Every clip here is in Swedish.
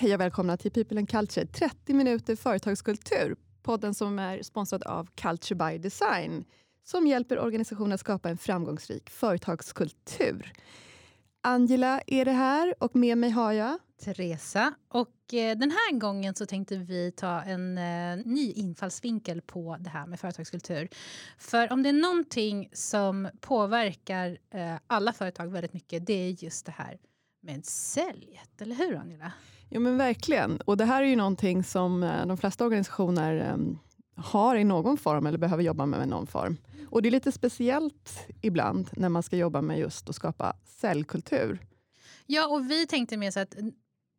Hej och välkomna till People and Culture, 30 minuter företagskultur. Podden som är sponsrad av Culture by Design som hjälper organisationer att skapa en framgångsrik företagskultur. Angela är det här och med mig har jag Teresa. Och eh, den här gången så tänkte vi ta en eh, ny infallsvinkel på det här med företagskultur. För om det är någonting som påverkar eh, alla företag väldigt mycket, det är just det här med säljet. Eller hur Angela? Ja men verkligen. Och det här är ju någonting som eh, de flesta organisationer ehm, har i någon form eller behöver jobba med i någon form. Och det är lite speciellt ibland när man ska jobba med just att skapa säljkultur. Ja, och vi tänkte mer så att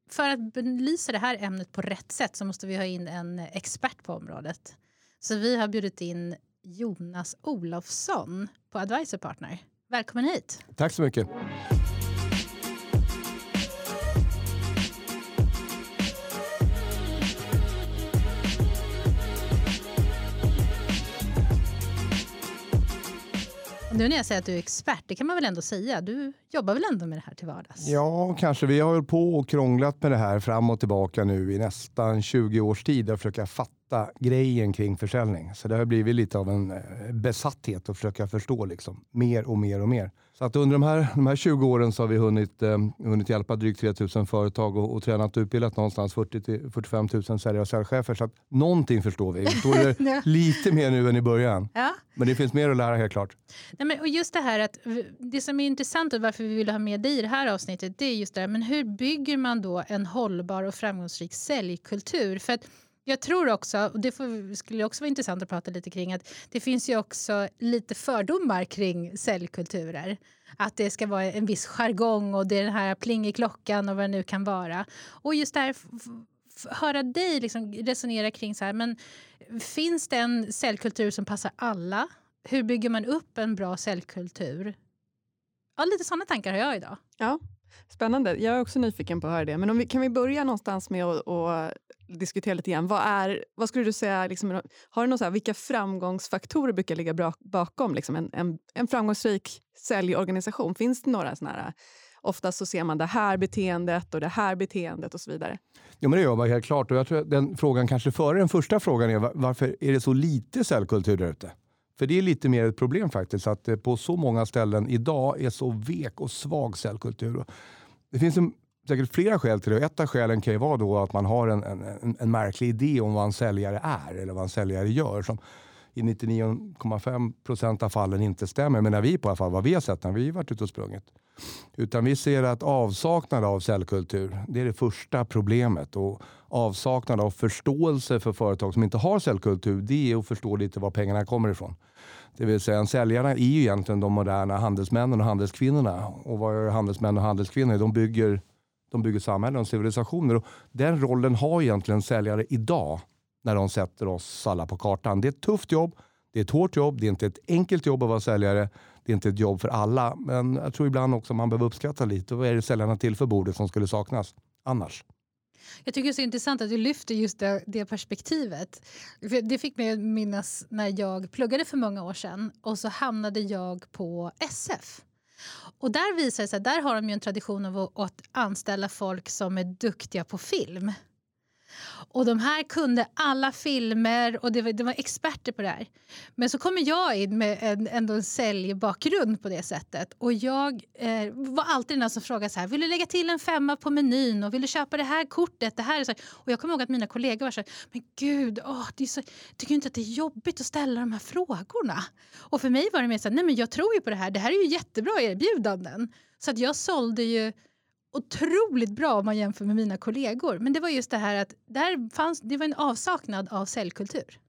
för att belysa det här ämnet på rätt sätt så måste vi ha in en expert på området. Så vi har bjudit in Jonas Olofsson på Advisor Partner. Välkommen hit! Tack så mycket. Nu när jag säger att du är expert, det kan man väl ändå säga? Du jobbar väl ändå med det här till vardags? Ja, kanske. Vi har hållit på och krånglat med det här fram och tillbaka nu i nästan 20 års tid att försöka fatta grejen kring försäljning. Så det har blivit lite av en eh, besatthet att försöka förstå liksom, mer och mer och mer. Så att under de här, de här 20 åren så har vi hunnit, eh, hunnit hjälpa drygt 3 000 företag och, och tränat och utbildat någonstans 40 45 000 säljare och säljchefer. Så att någonting förstår vi. Vi förstår lite mer nu än i början. Ja. Men det finns mer att lära helt klart. Nej, men, och just det här att det som är intressant och varför vi vill ha med dig i det här avsnittet, det är just det här, men hur bygger man då en hållbar och framgångsrik säljkultur? För att jag tror också, och det får, skulle också vara intressant att prata lite kring, att det finns ju också lite fördomar kring säljkulturer. Att det ska vara en viss jargong och det är den här pling i klockan och vad det nu kan vara. Och just det här, höra dig liksom resonera kring så här, men finns det en säljkultur som passar alla? Hur bygger man upp en bra säljkultur? Ja, lite sådana tankar har jag idag. Ja, Spännande. Jag är också nyfiken på att höra det. Men om vi, kan vi börja någonstans med att, att diskutera lite grann. Vad, är, vad skulle du säga, liksom, har du någon så här, vilka framgångsfaktorer brukar ligga bra, bakom liksom en, en, en framgångsrik säljorganisation? Finns det några sådana här Oftast så ser man det här beteendet och det här beteendet och så vidare. Jo, men det gör man helt klart. Och jag tror att den frågan kanske före den första frågan är varför är det så lite säljkultur där ute? För det är lite mer ett problem faktiskt, att det på så många ställen idag är så vek och svag cellkultur. Det finns en, säkert flera skäl till det. Ett av skälen kan ju vara då att man har en, en, en märklig idé om vad en säljare är eller vad en säljare gör. Som i 99,5 procent av fallen inte stämmer. Men när vi på alla fall, vad vi har sett när vi varit ute och sprungit. Utan vi ser att avsaknad av säljkultur, det är det första problemet. Och avsaknad av förståelse för företag som inte har säljkultur, det är att förstå lite var pengarna kommer ifrån. Det vill säga, säljarna är ju egentligen de moderna handelsmännen och handelskvinnorna. Och vad är handelsmän och handelskvinnor? De bygger, de bygger samhällen och civilisationer. Och den rollen har egentligen säljare idag när de sätter oss alla på kartan. Det är ett tufft jobb, det är ett hårt jobb, det är inte ett enkelt jobb att vara säljare. Det är inte ett jobb för alla, men jag tror ibland också man behöver uppskatta lite. Vad är det säljarna till för bordet som skulle saknas annars? Jag tycker det är så intressant att du lyfter just det, det perspektivet. det fick mig att minnas när jag pluggade för många år sedan och så hamnade jag på SF. Och där visar det sig, där har de ju en tradition av att anställa folk som är duktiga på film. Och de här kunde alla filmer och det var, de var experter på det här. Men så kommer jag in med en, ändå en säljbakgrund på det sättet. Och jag eh, var alltid den som frågade så här, vill du lägga till en femma på menyn och vill du köpa det här kortet? Det här Och jag kommer ihåg att mina kollegor var så här, men gud, åh, det är så, tycker inte att det är jobbigt att ställa de här frågorna? Och för mig var det mer så här, nej men jag tror ju på det här, det här är ju jättebra erbjudanden. Så att jag sålde ju otroligt bra om man jämför med mina kollegor. Men det var just det här att där fanns, det var en avsaknad av säljkultur.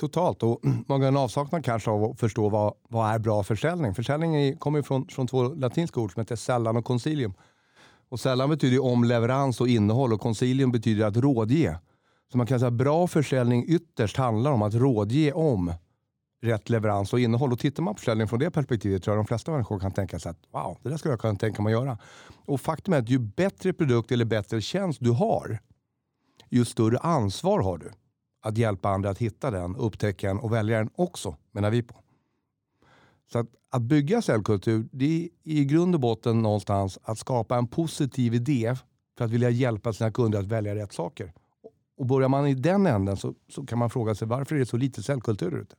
Totalt. Och man har en avsaknad kanske av att förstå vad, vad är bra försäljning. Försäljning kommer från, från två latinska ord som heter sällan och concilium. Och sällan betyder om leverans och innehåll och concilium betyder att rådge. Så man kan säga att bra försäljning ytterst handlar om att rådge om rätt leverans och innehåll. Och tittar man på försäljning från det perspektivet tror jag de flesta människor kan tänka sig att wow, det där skulle jag kunna tänka mig att göra. Och faktum är att ju bättre produkt eller bättre tjänst du har, ju större ansvar har du att hjälpa andra att hitta den, upptäcka den och välja den också, menar vi på. Så att, att bygga säljkultur, det är i grund och botten någonstans att skapa en positiv idé för att vilja hjälpa sina kunder att välja rätt saker. Och börjar man i den änden så, så kan man fråga sig varför är det så lite säljkultur ute?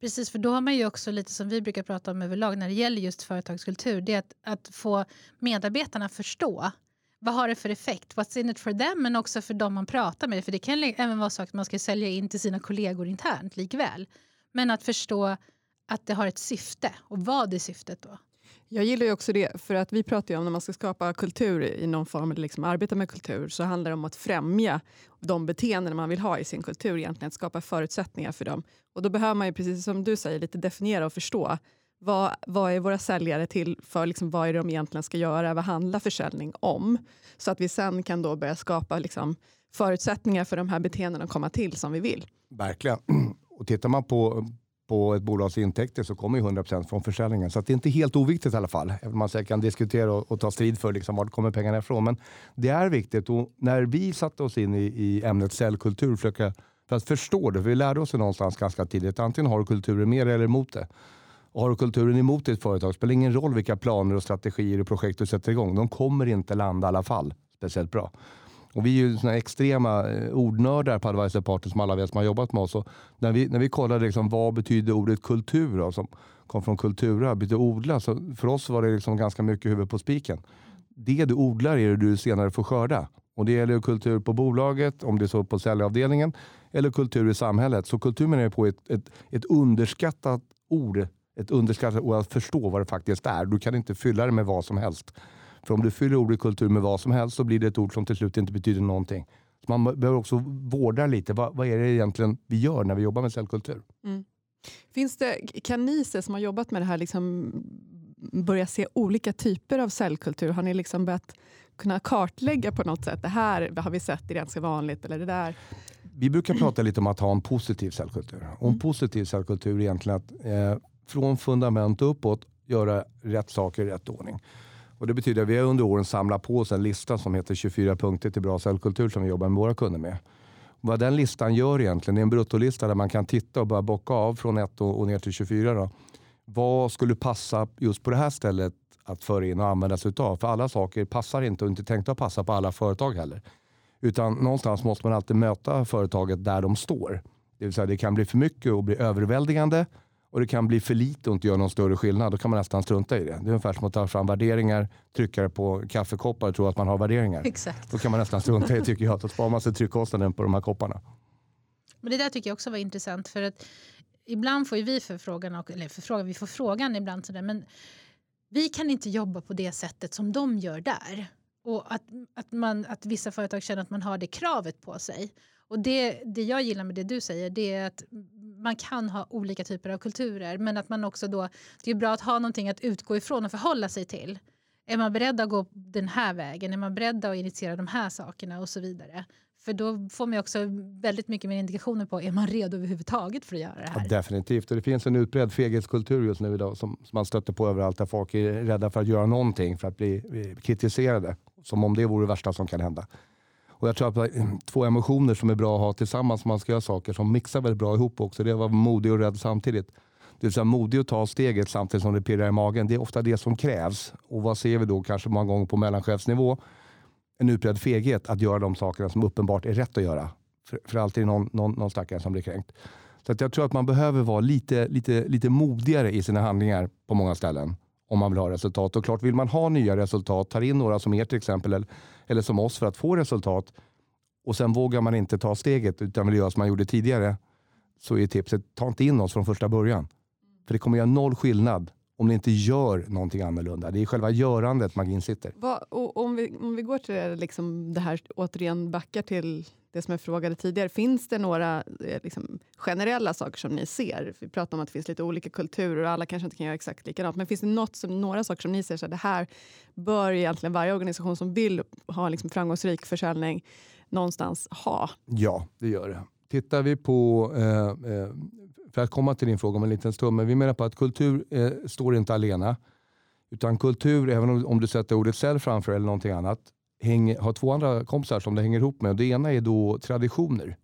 Precis, för då har man ju också lite som vi brukar prata om överlag när det gäller just företagskultur. Det är att, att få medarbetarna förstå vad har det för effekt? What's in it for them? Men också för dem man pratar med. För det kan även vara så att man ska sälja in till sina kollegor internt likväl. Men att förstå att det har ett syfte och vad är syftet då? Jag gillar ju också det, för att vi pratar ju om när man ska skapa kultur i någon form, eller liksom arbeta med kultur, så handlar det om att främja de beteenden man vill ha i sin kultur, egentligen att skapa förutsättningar för dem. Och då behöver man ju, precis som du säger, lite definiera och förstå vad, vad är våra säljare till för? Liksom, vad är det de egentligen ska göra? Vad handlar försäljning om? Så att vi sen kan då börja skapa liksom, förutsättningar för de här beteendena att komma till som vi vill. Verkligen. Och tittar man på, på ett bolags intäkter så kommer ju 100% från försäljningen. Så det är inte helt oviktigt i alla fall. Även om man säkert kan diskutera och, och ta strid för liksom, var kommer pengarna ifrån. Men det är viktigt. Och när vi satte oss in i, i ämnet säljkultur för att förstå det, för vi lärde oss det någonstans ganska tidigt. Antingen har du kulturen med eller emot det. Och har du kulturen emot ditt företag spelar ingen roll vilka planer och strategier och projekt du sätter igång. De kommer inte landa i alla fall speciellt bra. Och vi är ju såna extrema eh, ordnördar på Advisor Partners som alla vet som har jobbat med oss. Och när, vi, när vi kollade liksom, vad betyder ordet kultur, då, som kom från kultura, betyder odla. Så för oss var det liksom ganska mycket huvud på spiken. Det du odlar är det du senare får skörda. Och Det gäller kultur på bolaget, om det är så på säljavdelningen, eller kultur i samhället. Så kultur menar jag på ett, ett, ett underskattat ord ett underskattat och att förstå vad det faktiskt är. Du kan inte fylla det med vad som helst. För om du fyller ordet kultur med vad som helst så blir det ett ord som till slut inte betyder någonting. Så man behöver också vårda lite. Vad, vad, är det egentligen vi gör när vi jobbar med cellkultur? Mm. Finns det, kan ni som har jobbat med det här liksom börja se olika typer av cellkultur? Har ni liksom börjat kunna kartlägga på något sätt? Det här har vi sett är ganska vanligt. Eller det där. Vi brukar prata lite om att ha en positiv cellkultur. Och en mm. positiv cellkultur är egentligen att eh, från fundament uppåt göra rätt saker i rätt ordning. Och det betyder att vi har under åren samlat på oss en lista som heter 24 punkter till bra säljkultur som vi jobbar med våra kunder med. Vad den listan gör egentligen, det är en bruttolista där man kan titta och bara bocka av från 1 och ner till 24. Då. Vad skulle passa just på det här stället att föra in och använda sig av? För alla saker passar inte och inte tänkta att passa på alla företag heller. Utan någonstans måste man alltid möta företaget där de står. Det vill säga det kan bli för mycket och bli överväldigande och det kan bli för lite och inte göra någon större skillnad, då kan man nästan strunta i det. Det är ungefär som att ta fram värderingar, trycka det på kaffekoppar och tro att man har värderingar. Exakt. Då kan man nästan strunta i det tycker jag. Då sparar man sig tryckkostnaden på de här kopparna. Men det där tycker jag också var intressant för att ibland får vi förfrågan, eller förfrågan, vi får frågan ibland sådär, men vi kan inte jobba på det sättet som de gör där. Och att, att, man, att vissa företag känner att man har det kravet på sig. Och det, det jag gillar med det du säger det är att man kan ha olika typer av kulturer men att man också då, det är bra att ha någonting att utgå ifrån och förhålla sig till. Är man beredd att gå den här vägen? Är man beredd att initiera de här sakerna och så vidare? För då får man också väldigt mycket mer indikationer på är man redo överhuvudtaget för att göra det här. Ja, definitivt. Och det finns en utbredd feghetskultur just nu idag som, som man stöter på överallt där folk är rädda för att göra någonting för att bli, bli kritiserade. Som om det vore det värsta som kan hända. Och jag tror att eh, två emotioner som är bra att ha tillsammans när man ska göra saker som mixar väldigt bra ihop också. Det är att vara modig och rädd samtidigt. Det vill säga modig att ta steget samtidigt som det pirrar i magen. Det är ofta det som krävs. Och vad ser vi då kanske många gånger på mellanchefsnivå? En utbredd feghet att göra de sakerna som uppenbart är rätt att göra. För, för alltid någon, någon, någon stackare som blir kränkt. Så att jag tror att man behöver vara lite, lite, lite modigare i sina handlingar på många ställen om man vill ha resultat. Och klart, vill man ha nya resultat, tar in några som er till exempel, eller som oss för att få resultat och sen vågar man inte ta steget utan vill göra som man gjorde tidigare så är tipset ta inte in oss från första början. För det kommer göra noll skillnad om ni inte gör någonting annorlunda. Det är själva görandet magin sitter. Va, om, vi, om vi går till det, liksom det här, återigen backar till det som jag frågade tidigare. Finns det några eh, liksom, generella saker som ni ser? Vi pratar om att det finns lite olika kulturer och alla kanske inte kan göra exakt likadant. Men finns det något som, några saker som ni ser, så det här bör egentligen varje organisation som vill ha liksom, framgångsrik försäljning någonstans ha? Ja, det gör det. Tittar vi på, eh, eh, för att komma till din fråga om en liten stund, men vi menar på att kultur eh, står inte alena. Utan kultur, även om, om du sätter ordet sälj framför eller någonting annat, hänger, har två andra kompisar som det hänger ihop med. Det ena är då traditioner.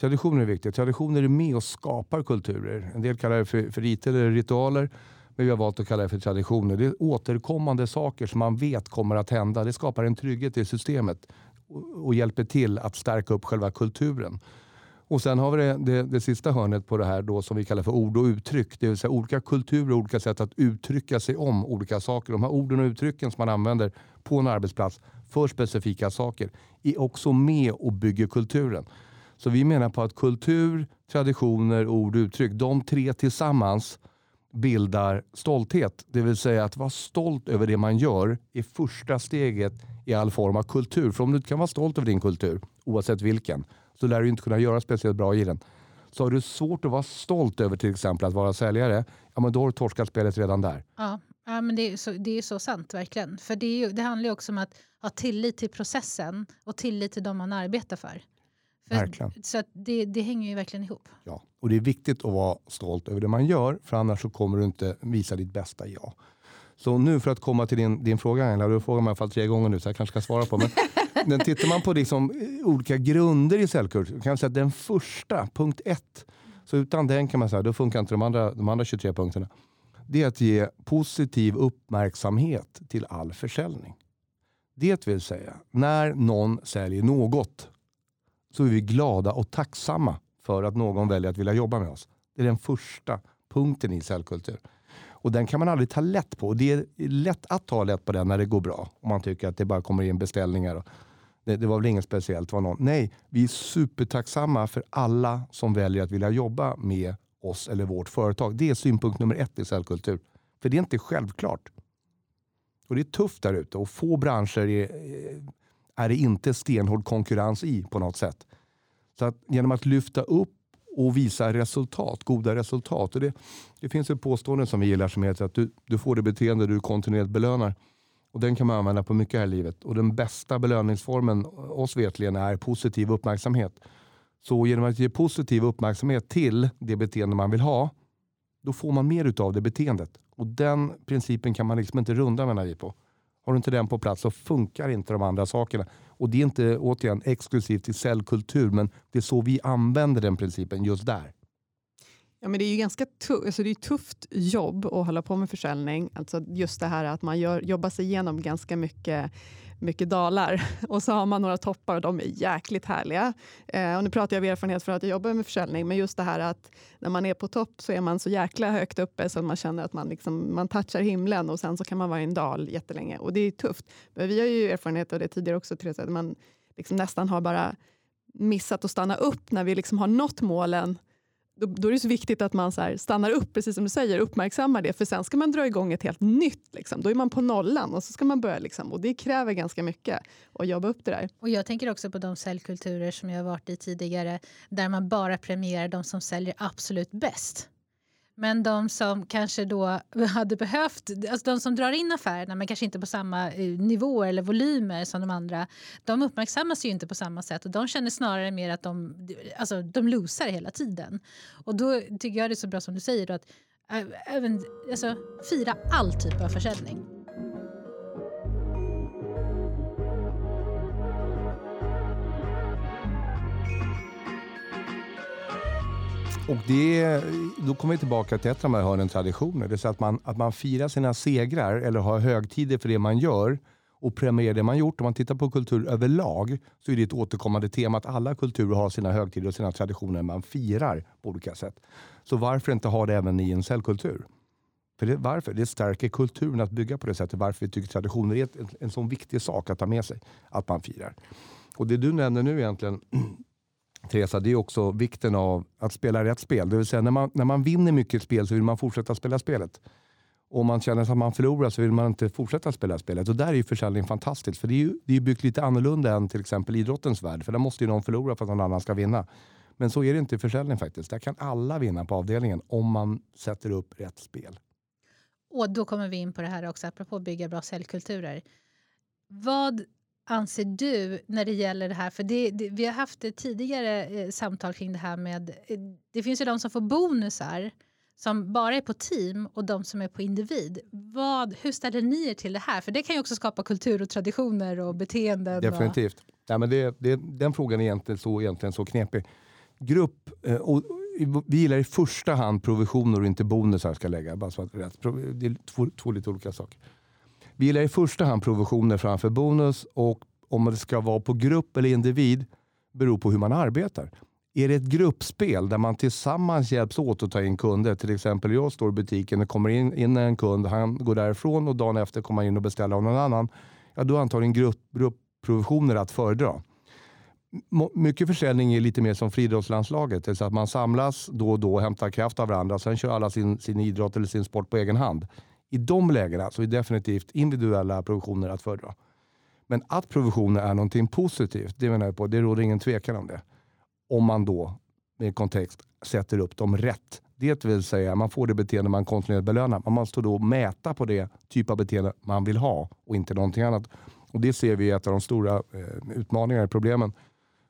Traditioner är viktigt. Traditioner är med och skapar kulturer. En del kallar det för, för riter eller ritualer. Men vi har valt att kalla det för traditioner. Det är återkommande saker som man vet kommer att hända. Det skapar en trygghet i systemet och, och hjälper till att stärka upp själva kulturen. Och sen har vi det, det, det, sista hörnet på det här då, som vi kallar för ord och uttryck. Det vill säga olika kulturer och olika sätt att uttrycka sig om olika saker. De här orden och uttrycken som man använder på en arbetsplats för specifika saker är också med och bygger kulturen. Så vi menar på att kultur, traditioner, ord och uttryck, de tre tillsammans bildar stolthet. Det vill säga att vara stolt över det man gör är första steget i all form av kultur. För om du inte kan vara stolt över din kultur, oavsett vilken, så lär du inte kunna göra speciellt bra i den. Så har du svårt att vara stolt över till exempel att vara säljare, ja, men då har du torskat spelet redan där. Ja, ja men det är, så, det är så sant verkligen. För det, är, det handlar ju också om att ha tillit till processen och tillit till de man arbetar för. för verkligen. Så det, det hänger ju verkligen ihop. Ja, och det är viktigt att vara stolt över det man gör, för annars så kommer du inte visa ditt bästa jag. Så nu för att komma till din, din fråga, Angela, du har frågat mig i alla fall tre gånger nu så jag kanske ska svara på. Men men tittar man på liksom eh, olika grunder i cellkultur kan man säga att den första, punkt ett, så utan den kan man säga, då funkar inte de andra, de andra 23 punkterna. Det är att ge positiv uppmärksamhet till all försäljning. Det vill säga, när någon säljer något så är vi glada och tacksamma för att någon väljer att vilja jobba med oss. Det är den första punkten i säljkultur. Och den kan man aldrig ta lätt på. Det är lätt att ta lätt på den när det går bra. Om man tycker att det bara kommer in beställningar. Och det, det var väl inget speciellt. Var någon. Nej, vi är supertacksamma för alla som väljer att vilja jobba med oss eller vårt företag. Det är synpunkt nummer ett i säljkultur. För det är inte självklart. Och Det är tufft där ute och få branscher är, eh, är det inte stenhård konkurrens i på något sätt. Så att genom att lyfta upp och visa resultat, goda resultat. Och det, det finns ett påstående som vi gillar som heter att du, du får det beteende du kontinuerligt belönar. Och Den kan man använda på mycket här i livet. Och Den bästa belöningsformen eh, oss vetligen är positiv uppmärksamhet. Så genom att ge positiv uppmärksamhet till det beteende man vill ha, då får man mer av det beteendet. Och Den principen kan man liksom inte runda menar vi på. Har du inte den på plats så funkar inte de andra sakerna. Och Det är inte återigen exklusivt i cellkultur, men det är så vi använder den principen just där. Ja, men det är ju ganska tuff, alltså det är tufft jobb att hålla på med försäljning. Alltså just det här att man gör, jobbar sig igenom ganska mycket, mycket dalar och så har man några toppar och de är jäkligt härliga. Eh, och nu pratar jag av erfarenhet från att jag jobbar med försäljning, men just det här att när man är på topp så är man så jäkla högt uppe så att man känner att man, liksom, man touchar himlen och sen så kan man vara i en dal jättelänge. Och det är tufft. Men vi har ju erfarenhet av det tidigare också, Therese, att man liksom nästan har bara missat att stanna upp när vi liksom har nått målen då, då, är det så viktigt att man så stannar upp, precis som du säger, uppmärksammar det. För sen ska man dra igång ett helt nytt. Liksom. Då är man på nollan och så ska man börja. Liksom, och det kräver ganska mycket att jobba upp det där. Och Jag tänker också på de säljkulturer som jag har varit i tidigare där man bara premierar de som säljer absolut bäst. Men de som kanske då hade behövt, alltså de som drar in affärerna men kanske inte på samma eh, nivå eller volymer som de andra, de uppmärksammas ju inte på samma sätt och de känner snarare mer att de, alltså, de losar hela tiden. Och då tycker jag det är så bra som du säger då, att eh, även, alltså, fira all typ av försäljning. Och det, då kommer vi tillbaka till ett av de här hörnen traditioner. Det är att man, att man firar sina segrar eller har högtider för det man gör och premierar det man gjort. Om man tittar på kultur överlag så är det ett återkommande tema att alla kulturer har sina högtider och sina traditioner man firar på olika sätt. Så varför inte ha det även i en cellkultur? För det, varför? Det stärker kulturen att bygga på det sättet. Varför vi tycker traditioner är en, en sån viktig sak att ta med sig. Att man firar. Och Det du nämner nu egentligen Teresa, det är också vikten av att spela rätt spel. Det vill säga när man, när man vinner mycket spel så vill man fortsätta spela spelet. Om man känner att man förlorar så vill man inte fortsätta spela spelet. Och där är ju försäljning fantastiskt. För det är ju det är byggt lite annorlunda än till exempel idrottens värld. För där måste ju någon förlora för att någon annan ska vinna. Men så är det inte i försäljning faktiskt. Där kan alla vinna på avdelningen om man sätter upp rätt spel. Och då kommer vi in på det här också, apropå att bygga bra säljkulturer. Vad anser du när det gäller det här? För det, det, Vi har haft ett tidigare eh, samtal kring det här med... Eh, det finns ju de som får bonusar som bara är på team och de som är på individ. Vad, hur ställer ni er till det här? För det kan ju också skapa kultur och traditioner och beteenden. Definitivt. Och... Ja, men det, det, den frågan är egentligen så, egentligen så knepig. Grupp, eh, och vi gillar i första hand provisioner och inte bonusar. ska lägga. Bara så att det är två, två lite olika saker. Vi gillar i första hand provisioner framför bonus och om det ska vara på grupp eller individ beror på hur man arbetar. Är det ett gruppspel där man tillsammans hjälps åt att ta in kunder, till exempel jag står i butiken och kommer in, in en kund, han går därifrån och dagen efter kommer han in och beställer av någon annan, ja, då är antagligen grupp, gruppprovisioner att föredra. Mycket försäljning är lite mer som friidrottslandslaget. Det att man samlas då och då och hämtar kraft av varandra. Sen kör alla sin, sin idrott eller sin sport på egen hand. I de lägena så är definitivt individuella provisioner att föredra. Men att provisioner är någonting positivt, det menar jag på. Det råder ingen tvekan om det. Om man då med kontext sätter upp dem rätt. Det vill säga man får det beteende man kontinuerligt belönar. Man måste då mäta på det typ av beteende man vill ha och inte någonting annat. Och Det ser vi är ett av de stora eh, utmaningarna, problemen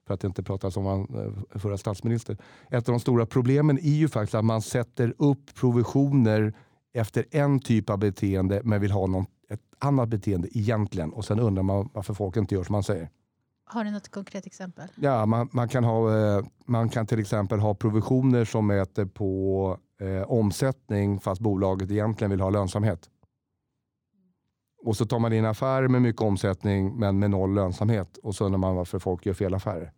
för att inte prata som var eh, förra statsminister. Ett av de stora problemen är ju faktiskt att man sätter upp provisioner efter en typ av beteende men vill ha någon, ett annat beteende egentligen. Och sen undrar man varför folk inte gör som man säger. Har du något konkret exempel? Ja, man, man, kan, ha, eh, man kan till exempel ha provisioner som mäter på eh, omsättning fast bolaget egentligen vill ha lönsamhet. Och så tar man in affärer med mycket omsättning men med noll lönsamhet och så undrar man varför folk gör fel affärer.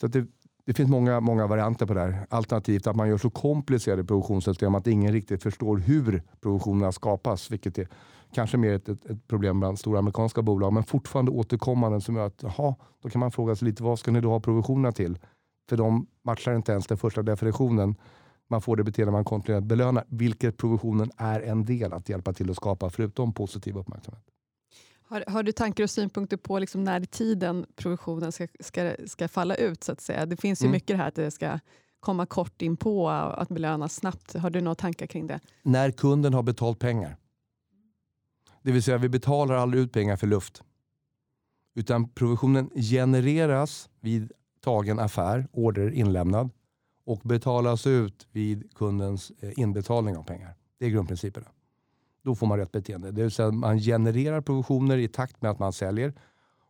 Så det, det finns många, många varianter på det här. Alternativt att man gör så komplicerade produktionssystem att ingen riktigt förstår hur produktionerna skapas. Vilket är kanske mer ett, ett, ett, problem bland stora amerikanska bolag. Men fortfarande återkommande som gör att aha, då kan man fråga sig lite vad ska ni då ha provisionerna till? För de matchar inte ens den första definitionen. Man får det beteende man kontinuerligt belönar. Vilket provisionen är en del att hjälpa till att skapa förutom positiv uppmärksamhet. Har, har, du tankar och synpunkter på liksom när i tiden provisionen ska, ska, ska falla ut? så att säga? Det finns ju mm. mycket här att det ska komma kort in på och att belönas snabbt. Har du några tankar kring det? När kunden har betalt pengar. Det vill säga vi betalar aldrig ut pengar för luft. Utan provisionen genereras vid tagen affär, order inlämnad och betalas ut vid kundens eh, inbetalning av pengar. Det är grundprincipen. Då får man rätt beteende. Det vill säga man genererar provisioner i takt med att man säljer.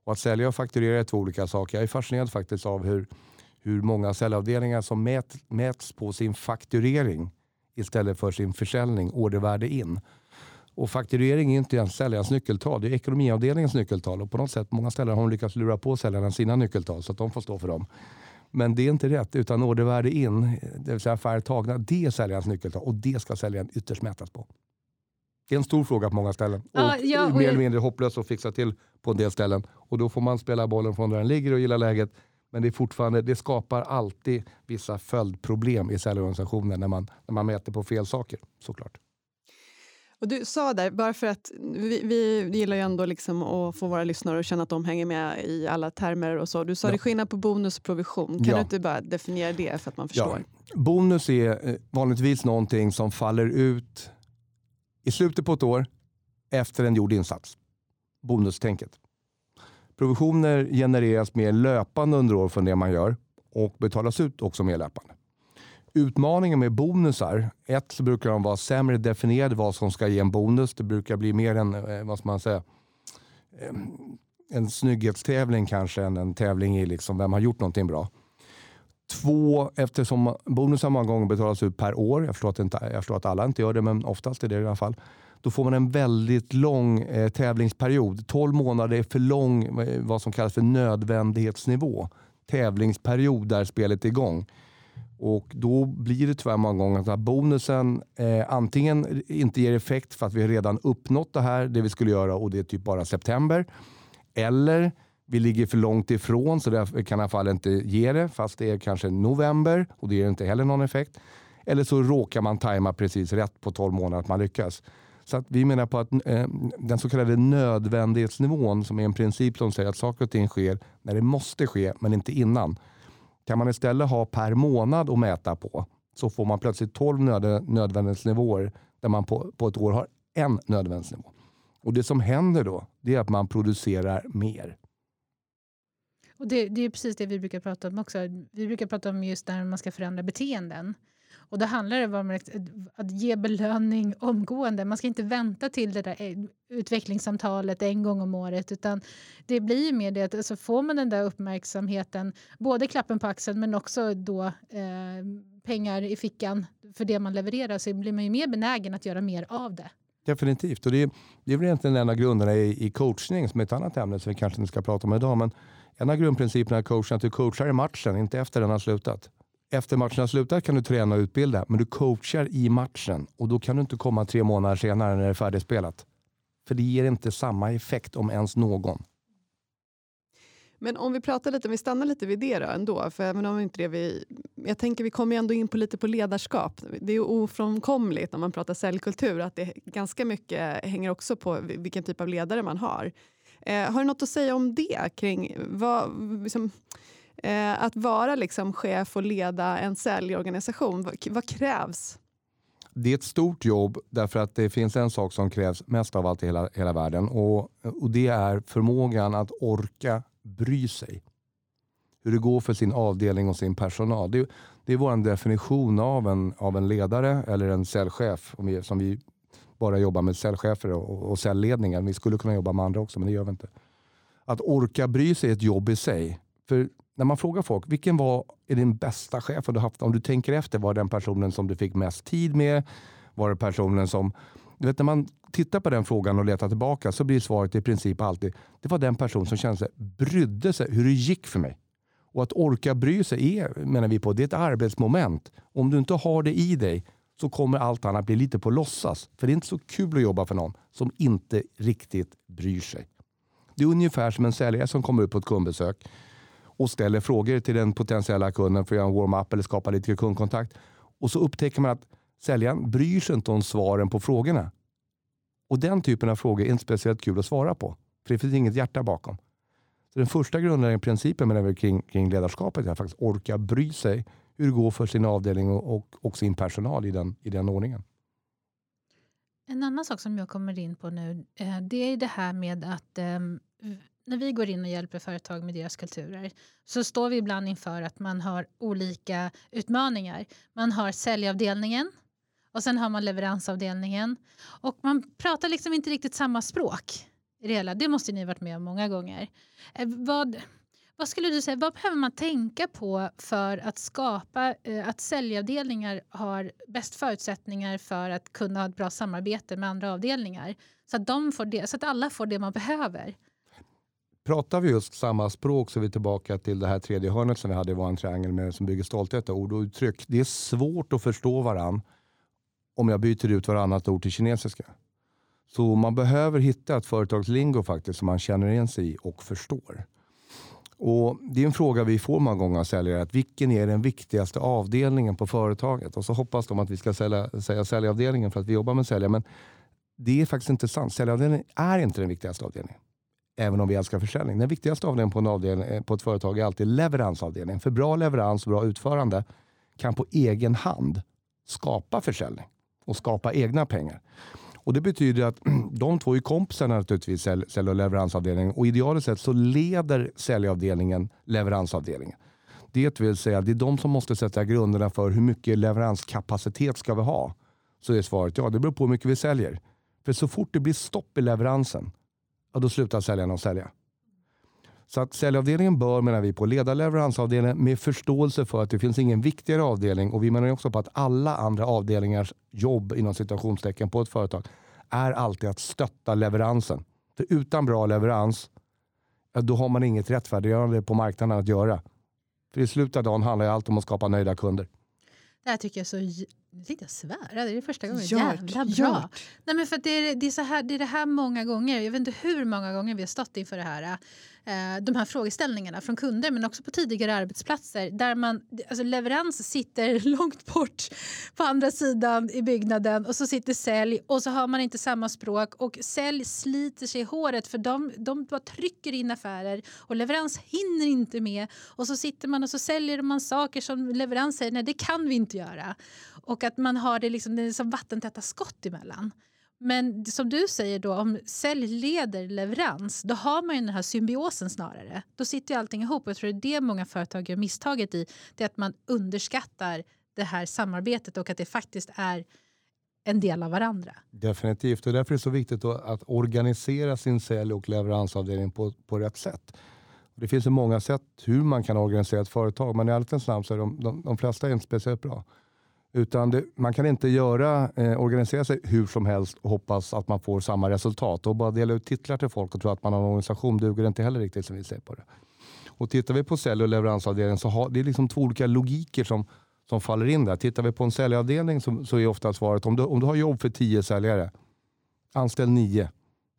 Och att sälja och fakturera är två olika saker. Jag är fascinerad faktiskt av hur, hur många säljavdelningar som mät, mäts på sin fakturering istället för sin försäljning, ordervärde in. Och fakturering är inte ens säljarens nyckeltal, det är ekonomiavdelningens nyckeltal. Och på något sätt, många ställen har de lyckats lura på säljarna sina nyckeltal så att de får stå för dem. Men det är inte rätt, utan ordervärde in, det vill säga affärer tagna, det är säljarens nyckeltal och det ska säljaren ytterst mätas på. Det är en stor fråga på många ställen. Ja, och ja, och mer eller mindre hopplöst att fixa till på en del ställen. Och Då får man spela bollen från där den ligger och gilla läget. Men det, är fortfarande, det skapar alltid vissa följdproblem i säljorganisationen när man, när man mäter på fel saker, såklart. Och du sa där, bara för att vi, vi gillar ju ändå liksom att få våra lyssnare att känna att de hänger med i alla termer och så. Du sa ja. det skillnad på bonus och provision. Kan ja. du inte bara definiera det för att man förstår? Ja. Bonus är eh, vanligtvis någonting som faller ut i slutet på ett år efter en gjord insats. Bonustänket. Provisioner genereras mer löpande under år från det man gör och betalas ut också mer löpande. Utmaningen med bonusar, ett så brukar de vara sämre definierade vad som ska ge en bonus. Det brukar bli mer en, eh, vad ska man säga, eh, en snygghetstävling kanske än en tävling i liksom vem har gjort någonting bra. Två, eftersom bonusar många gånger betalas ut per år. Jag förstår, att inte, jag förstår att alla inte gör det, men oftast är det i alla fall. Då får man en väldigt lång eh, tävlingsperiod. 12 månader är för lång, eh, vad som kallas för nödvändighetsnivå. Tävlingsperiod där spelet är igång. Och då blir det tyvärr många gånger att bonusen eh, antingen inte ger effekt för att vi redan uppnått det här, det vi skulle göra och det är typ bara september. Eller vi ligger för långt ifrån så därför kan i alla fall inte ge det fast det är kanske november och det ger inte heller någon effekt. Eller så råkar man tajma precis rätt på 12 månader att man lyckas. Så att vi menar på att eh, den så kallade nödvändighetsnivån som är en princip som säger att saker och ting sker när det måste ske men inte innan. Kan man istället ha per månad att mäta på så får man plötsligt 12 nöd nödvändighetsnivåer där man på, på ett år har en nödvändighetsnivå. Och Det som händer då det är att man producerar mer. Och det, det, är precis det vi brukar prata om också. Vi brukar prata om just när man ska förändra beteenden. Och då handlar det om att ge belöning omgående. Man ska inte vänta till det där eh, utvecklingssamtalet en gång om året. utan Det blir mer det att alltså får man den där uppmärksamheten, både klappen på axeln men också då eh, pengar i fickan för det man levererar så blir man ju mer benägen att göra mer av det. Definitivt. Och det, är, det är väl egentligen en av grunderna i, i coachning som är ett annat ämne som vi kanske inte ska prata om idag. Men en av grundprinciperna i coaching är att du coachar i matchen, inte efter den har slutat. Efter matchen har slutat kan du träna och utbilda, men du coachar i matchen och då kan du inte komma tre månader senare när det är färdigspelat. För det ger inte samma effekt om ens någon. Men om vi pratar lite, om vi stannar lite vid det då ändå, för även om inte det vi... Jag tänker vi kommer ändå in på lite på ledarskap. Det är ofrånkomligt när man pratar säljkultur att det ganska mycket hänger också på vilken typ av ledare man har. Eh, har du något att säga om det? kring vad, liksom, eh, Att vara liksom chef och leda en säljorganisation, vad, vad krävs? Det är ett stort jobb därför att det finns en sak som krävs mest av allt i hela, hela världen och, och det är förmågan att orka bry sig. Hur det går för sin avdelning och sin personal. Det, det är vår definition av en, av en ledare eller en säljchef som vi bara jobbar med säljchefer och, och säljledningar. Vi skulle kunna jobba med andra också, men det gör vi inte. Att orka bry sig är ett jobb i sig. För när man frågar folk, vilken var är din bästa chef du haft? Om du tänker efter, var den personen som du fick mest tid med? Var det personen som... Du vet, när man tittar på den frågan och letar tillbaka så blir svaret i princip alltid, det var den person som kände sig, brydde sig hur det gick för mig. Och att orka bry sig är, menar vi på, det är ett arbetsmoment. Om du inte har det i dig så kommer allt annat bli lite på låtsas. För det är inte så kul att jobba för någon som inte riktigt bryr sig. Det är ungefär som en säljare som kommer ut på ett kundbesök och ställer frågor till den potentiella kunden för att göra en warm-up eller skapa lite kundkontakt. Och så upptäcker man att säljaren bryr sig inte om svaren på frågorna. Och den typen av frågor är inte speciellt kul att svara på. För det finns inget hjärta bakom. Så den första grundläggande principen med kring, kring ledarskapet är att faktiskt orka bry sig hur det går för sin avdelning och, och, och, sin personal i den, i den ordningen. En annan sak som jag kommer in på nu eh, det är det här med att ehm, när vi går in och hjälper företag med deras kulturer så står vi ibland inför att man har olika utmaningar. Man har säljavdelningen och sen har man leveransavdelningen och man pratar liksom inte riktigt samma språk. I det, hela. det måste ni ha varit med om många gånger. Eh, vad, vad skulle du säga, vad behöver man tänka på för att skapa eh, att säljavdelningar har bäst förutsättningar för att kunna ha ett bra samarbete med andra avdelningar? Så att, de får det, så att alla får det man behöver. Pratar vi just samma språk så är vi tillbaka till det här tredje hörnet som vi hade i vår triangel med, som bygger stolthet, ord och uttryck. Det är svårt att förstå varann om jag byter ut varannat ord till kinesiska. Så man behöver hitta ett företagslingo faktiskt som man känner igen sig i och förstår. Och Det är en fråga vi får många gånger av säljare. Att vilken är den viktigaste avdelningen på företaget? Och så hoppas de att vi ska sälja, säga säljavdelningen för att vi jobbar med säljare. Men det är faktiskt inte sant. Säljavdelningen är inte den viktigaste avdelningen. Även om vi älskar försäljning. Den viktigaste avdelningen på, en avdelning, eh, på ett företag är alltid leveransavdelningen. För bra leverans och bra utförande kan på egen hand skapa försäljning och skapa egna pengar. Och Det betyder att de två är kompisar naturligtvis, sälj och leveransavdelningen. Och idealiskt sett så leder säljavdelningen leveransavdelningen. Det vill säga, det är de som måste sätta grunderna för hur mycket leveranskapacitet ska vi ha. Så är svaret ja, det beror på hur mycket vi säljer. För så fort det blir stopp i leveransen, ja, då slutar säljarna att sälja. Så att säljavdelningen bör, menar vi, på leda leveransavdelningen med förståelse för att det finns ingen viktigare avdelning och vi menar också på att alla andra avdelningars jobb inom situationstecken på ett företag är alltid att stötta leveransen. För utan bra leverans, då har man inget rättfärdiggörande på marknaden att göra. För i slutet av dagen handlar allt om att skapa nöjda kunder. Det här tycker jag är så nu tänkte jag svära, det är första gången. Jävla bra! Nej, men för det, är, det, är så här, det är det här många gånger, jag vet inte hur många gånger vi har stått inför det här Eh, de här frågeställningarna från kunder men också på tidigare arbetsplatser där man, alltså leverans sitter långt bort på andra sidan i byggnaden och så sitter sälj och så har man inte samma språk och sälj sliter sig i håret för de, de bara trycker in affärer och leverans hinner inte med och så sitter man och så säljer man saker som leverans säger nej det kan vi inte göra och att man har det liksom det är som vattentäta skott emellan. Men som du säger, då, om sälj leder leverans då har man ju den här symbiosen snarare. Då sitter ju allting ihop. Jag tror det är det många företag gör misstaget i. Det är att man underskattar det här samarbetet och att det faktiskt är en del av varandra. Definitivt, och därför är det så viktigt att organisera sin sälj och leveransavdelning på, på rätt sätt. Det finns ju många sätt hur man kan organisera ett företag, men i allmänhet namn så är de, de, de flesta inte speciellt bra. Utan det, man kan inte göra, eh, organisera sig hur som helst och hoppas att man får samma resultat. Och bara dela ut titlar till folk och tro att man har en organisation duger inte heller riktigt som vi ser på det. Och tittar vi på sälj och leveransavdelningen så har det är liksom två olika logiker som, som faller in där. Tittar vi på en säljavdelning så, så är ofta svaret om du, om du har jobb för tio säljare, anställ nio.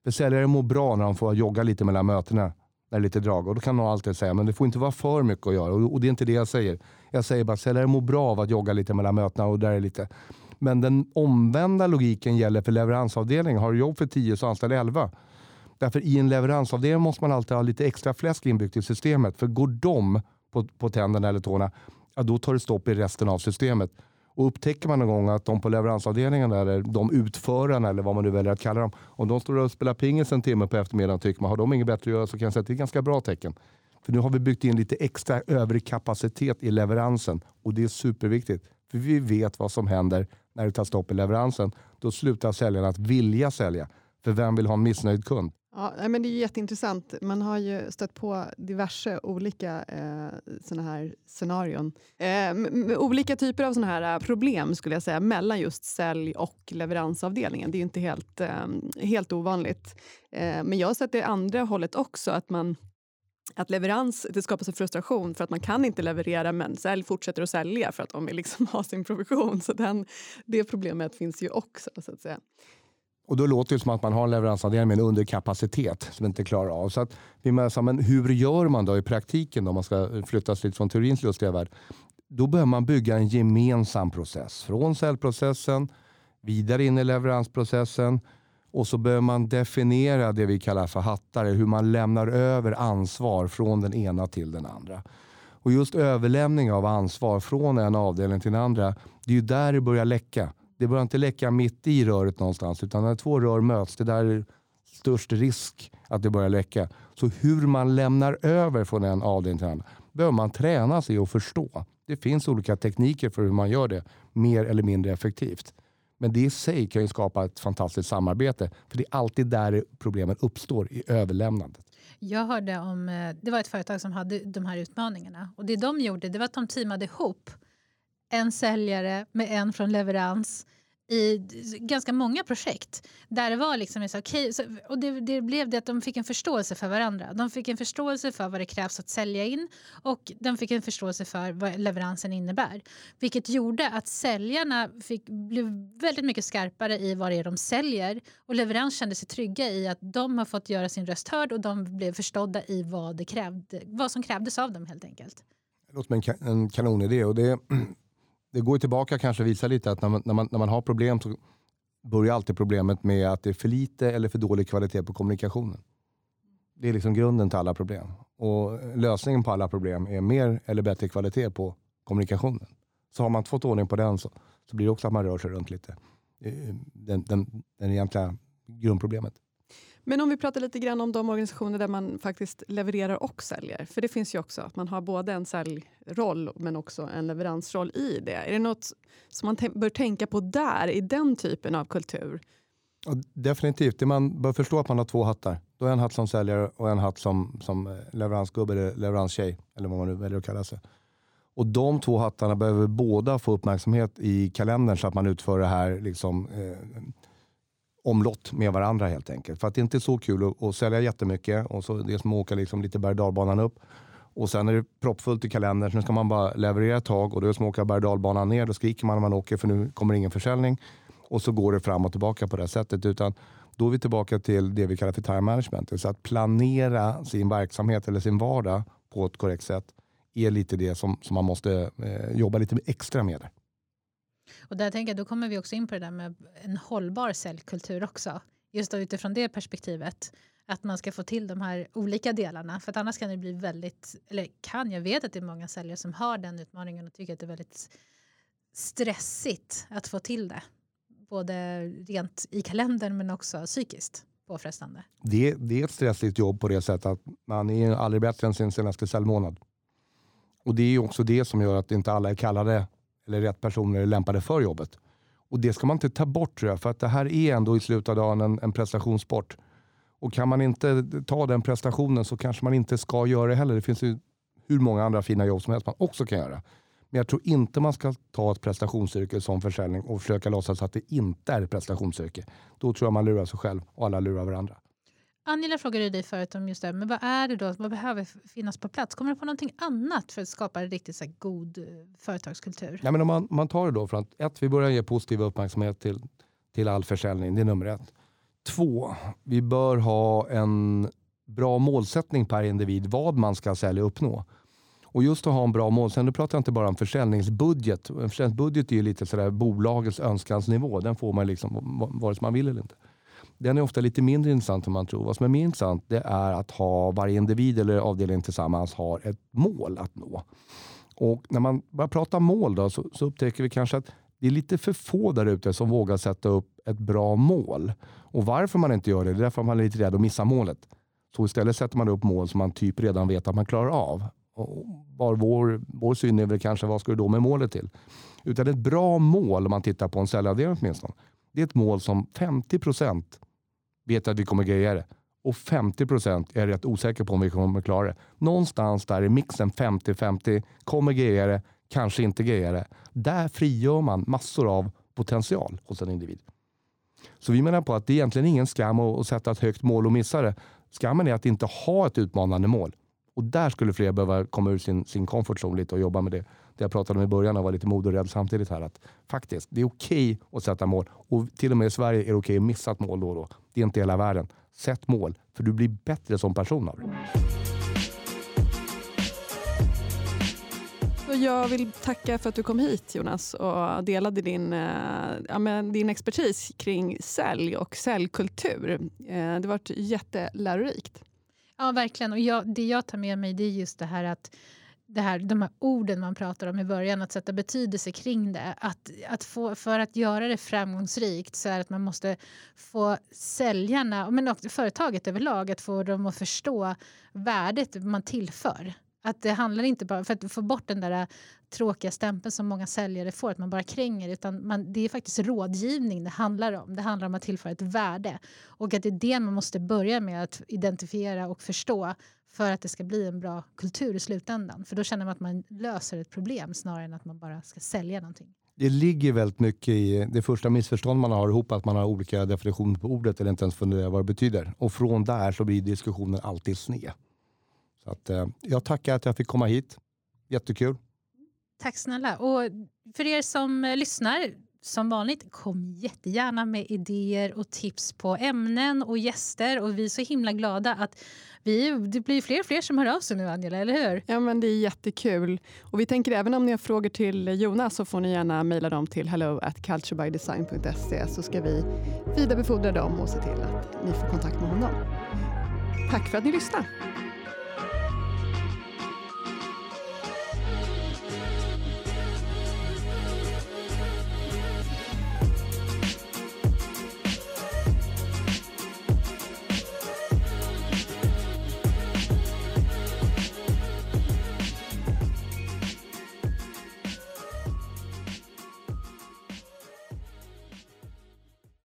För säljare mår bra när de får jogga lite mellan mötena är lite drag. Och då kan man alltid säga men det får inte vara för mycket att göra. Och, och det är inte det jag säger. Jag säger bara att säljare mår bra av att jogga lite mellan mötena. Och där är lite. Men den omvända logiken gäller för leveransavdelningen. Har du jobb för tio så anställ elva. Därför i en leveransavdelning måste man alltid ha lite extra fläsk inbyggt i systemet. För går de på, på tänderna eller tårna, ja, då tar det stopp i resten av systemet. Och upptäcker man någon gång att de på leveransavdelningen, eller de utförarna eller vad man nu väljer att kalla dem, om de står och spelar pingis en timme på eftermiddagen tycker man har de inget bättre att göra så kan jag säga att det är ett ganska bra tecken. För nu har vi byggt in lite extra övrig kapacitet i leveransen och det är superviktigt. För vi vet vad som händer när det tar stopp i leveransen. Då slutar säljarna att vilja sälja. För vem vill ha en missnöjd kund? Ja, men det är jätteintressant. Man har ju stött på diverse olika eh, såna här scenarion. Eh, med olika typer av såna här eh, problem skulle jag säga mellan just sälj och leveransavdelningen. Det är ju inte helt, eh, helt ovanligt. Eh, men jag har sett det andra hållet också. att man att leverans det skapas en frustration för att man kan inte leverera men sälj fortsätter att sälja för att de vill liksom ha sin provision. Så den, det problemet finns ju också. så att säga. Och då låter det som att man har en leveransavdelning med en underkapacitet som inte klarar av. Så att vi menar, men hur gör man då i praktiken om man ska flytta sig från teorins lustiga värld? Då behöver man bygga en gemensam process. Från säljprocessen, vidare in i leveransprocessen och så behöver man definiera det vi kallar för hattare, hur man lämnar över ansvar från den ena till den andra. Och just överlämning av ansvar från en avdelning till den andra, det är ju där det börjar läcka det börjar inte läcka mitt i röret någonstans utan när två rör möts, det där är störst risk att det börjar läcka. Så hur man lämnar över från en avdelning till en annan behöver man träna sig och förstå. Det finns olika tekniker för hur man gör det mer eller mindre effektivt. Men det i sig kan ju skapa ett fantastiskt samarbete. För det är alltid där problemen uppstår, i överlämnandet. Jag hörde om, eh, det var ett företag som hade de här utmaningarna. Och det de gjorde det var att de teamade ihop en säljare med en från leverans i ganska många projekt. Där det var liksom så, okay, så, och det, det, blev det att de fick en förståelse för varandra. De fick en förståelse för vad det krävs att sälja in och de fick en förståelse för vad leveransen innebär. Vilket gjorde att säljarna fick, blev väldigt mycket skarpare i vad det är de säljer och leverans kände sig trygga i att de har fått göra sin röst hörd och de blev förstådda i vad, det krävde, vad som krävdes av dem helt enkelt. Det låter som en, en kanonidé och det det går tillbaka kanske och visar lite att när man, när, man, när man har problem så börjar alltid problemet med att det är för lite eller för dålig kvalitet på kommunikationen. Det är liksom grunden till alla problem. Och lösningen på alla problem är mer eller bättre kvalitet på kommunikationen. Så har man inte fått ordning på den så, så blir det också att man rör sig runt lite. Eh, eh, den, den, den egentliga grundproblemet. Men om vi pratar lite grann om de organisationer där man faktiskt levererar och säljer. För det finns ju också att man har både en säljroll men också en leveransroll i det. Är det något som man bör tänka på där, i den typen av kultur? Ja, definitivt. Det man bör förstå att man har två hattar. Då är en hatt som säljare och en hatt som, som eh, leveransgubbe eller leveranstjej. Eller vad man nu väljer att kalla sig. Och de två hattarna behöver båda få uppmärksamhet i kalendern så att man utför det här liksom, eh, omlott med varandra helt enkelt. För att det inte är så kul att, att sälja jättemycket och så det är som att åka liksom lite berg upp. Och sen är det proppfullt i kalendern, så nu ska man bara leverera ett tag och då är det som att åka berg ner. Då skriker man när man åker för nu kommer ingen försäljning. Och så går det fram och tillbaka på det sättet. Utan då är vi tillbaka till det vi kallar för time management. Så att planera sin verksamhet eller sin vardag på ett korrekt sätt är lite det som, som man måste eh, jobba lite extra med. Och där tänker jag, då kommer vi också in på det där med en hållbar säljkultur också. Just då utifrån det perspektivet. Att man ska få till de här olika delarna. För att annars kan det bli väldigt, eller kan, jag vet att det är många säljare som har den utmaningen och tycker att det är väldigt stressigt att få till det. Både rent i kalendern men också psykiskt påfrestande. Det, det är ett stressigt jobb på det sättet att man är aldrig bättre än sin senaste säljmånad. Och det är också det som gör att inte alla är kallade eller rätt personer är lämpade för jobbet. Och Det ska man inte ta bort tror jag, för att det här är ändå i slutet av dagen en, en prestationssport. Och kan man inte ta den prestationen så kanske man inte ska göra det heller. Det finns ju hur många andra fina jobb som helst man också kan göra. Men jag tror inte man ska ta ett prestationsyrke som försäljning och försöka låtsas att det inte är ett prestationsyrke. Då tror jag man lurar sig själv och alla lurar varandra. Angela frågade dig förut om just det, men vad är det då, vad behöver finnas på plats? Kommer du på någonting annat för att skapa en riktigt så god eh, företagskultur? Nej, men om man, man tar det då från att ett, vi börjar ge positiv uppmärksamhet till, till all försäljning, det är nummer ett. Två, vi bör ha en bra målsättning per individ vad man ska sälja och uppnå. Och just att ha en bra målsättning, nu pratar jag inte bara om försäljningsbudget. En försäljningsbudget är ju lite sådär bolagets önskansnivå. Den får man liksom vare sig man vill eller inte. Den är ofta lite mindre intressant än man tror. Vad som är mer intressant det är att ha varje individ eller avdelning tillsammans har ett mål att nå. Och när man börjar prata mål då, så, så upptäcker vi kanske att det är lite för få där ute som vågar sätta upp ett bra mål. Och varför man inte gör det, det är därför man är lite rädd att missa målet. Så istället sätter man upp mål som man typ redan vet att man klarar av. Och var vår, vår syn är väl kanske vad ska du då med målet till? Utan ett bra mål om man tittar på en säljavdelning åtminstone. Det är ett mål som 50 procent vet att vi kommer greja det och 50 procent är rätt osäker på om vi kommer klara det. Någonstans där i mixen 50-50 kommer greja det, kanske inte greja det. Där frigör man massor av potential hos en individ. Så vi menar på att det är egentligen ingen skam att sätta ett högt mål och missa det. Skammen är att inte ha ett utmanande mål. Och där skulle fler behöva komma ur sin, sin comfort zone lite och jobba med det. Det jag pratade om i början och var lite mod och rädd samtidigt här. Att faktiskt, det är okej okay att sätta mål. Och till och med i Sverige är det okej okay att missa ett mål då och då. Det är inte hela världen. Sätt mål, för du blir bättre som person av det. Jag vill tacka för att du kom hit Jonas och delade din, eh, ja, men din expertis kring sälj och säljkultur. Eh, det det var jättelärorikt. Ja, verkligen. Och jag, det jag tar med mig det är just det här att det här, de här orden man pratar om i början, att sätta betydelse kring det. Att, att få, för att göra det framgångsrikt så är det att man måste få säljarna, men också företaget överlag, att få dem att förstå värdet man tillför. Att det handlar inte bara för att få bort den där tråkiga stämpeln som många säljare får, att man bara kränger. Utan man, det är faktiskt rådgivning det handlar om. Det handlar om att tillföra ett värde. Och att det är det man måste börja med att identifiera och förstå för att det ska bli en bra kultur i slutändan. För då känner man att man löser ett problem snarare än att man bara ska sälja någonting. Det ligger väldigt mycket i det första missförstånd man har ihop, att man har olika definitioner på ordet eller inte ens funderar vad det betyder. Och från där så blir diskussionen alltid sned. Så att, eh, jag tackar att jag fick komma hit. Jättekul. Tack snälla. Och för er som eh, lyssnar, som vanligt, kom jättegärna med idéer och tips på ämnen och gäster. Och vi är så himla glada att vi, det blir fler och fler som hör av sig nu, Angela, eller hur? Ja, men det är jättekul. Och vi tänker även om ni har frågor till Jonas så får ni gärna mejla dem till hello at culturebydesign.se så ska vi vidarebefordra dem och se till att ni får kontakt med honom. Tack för att ni lyssnade.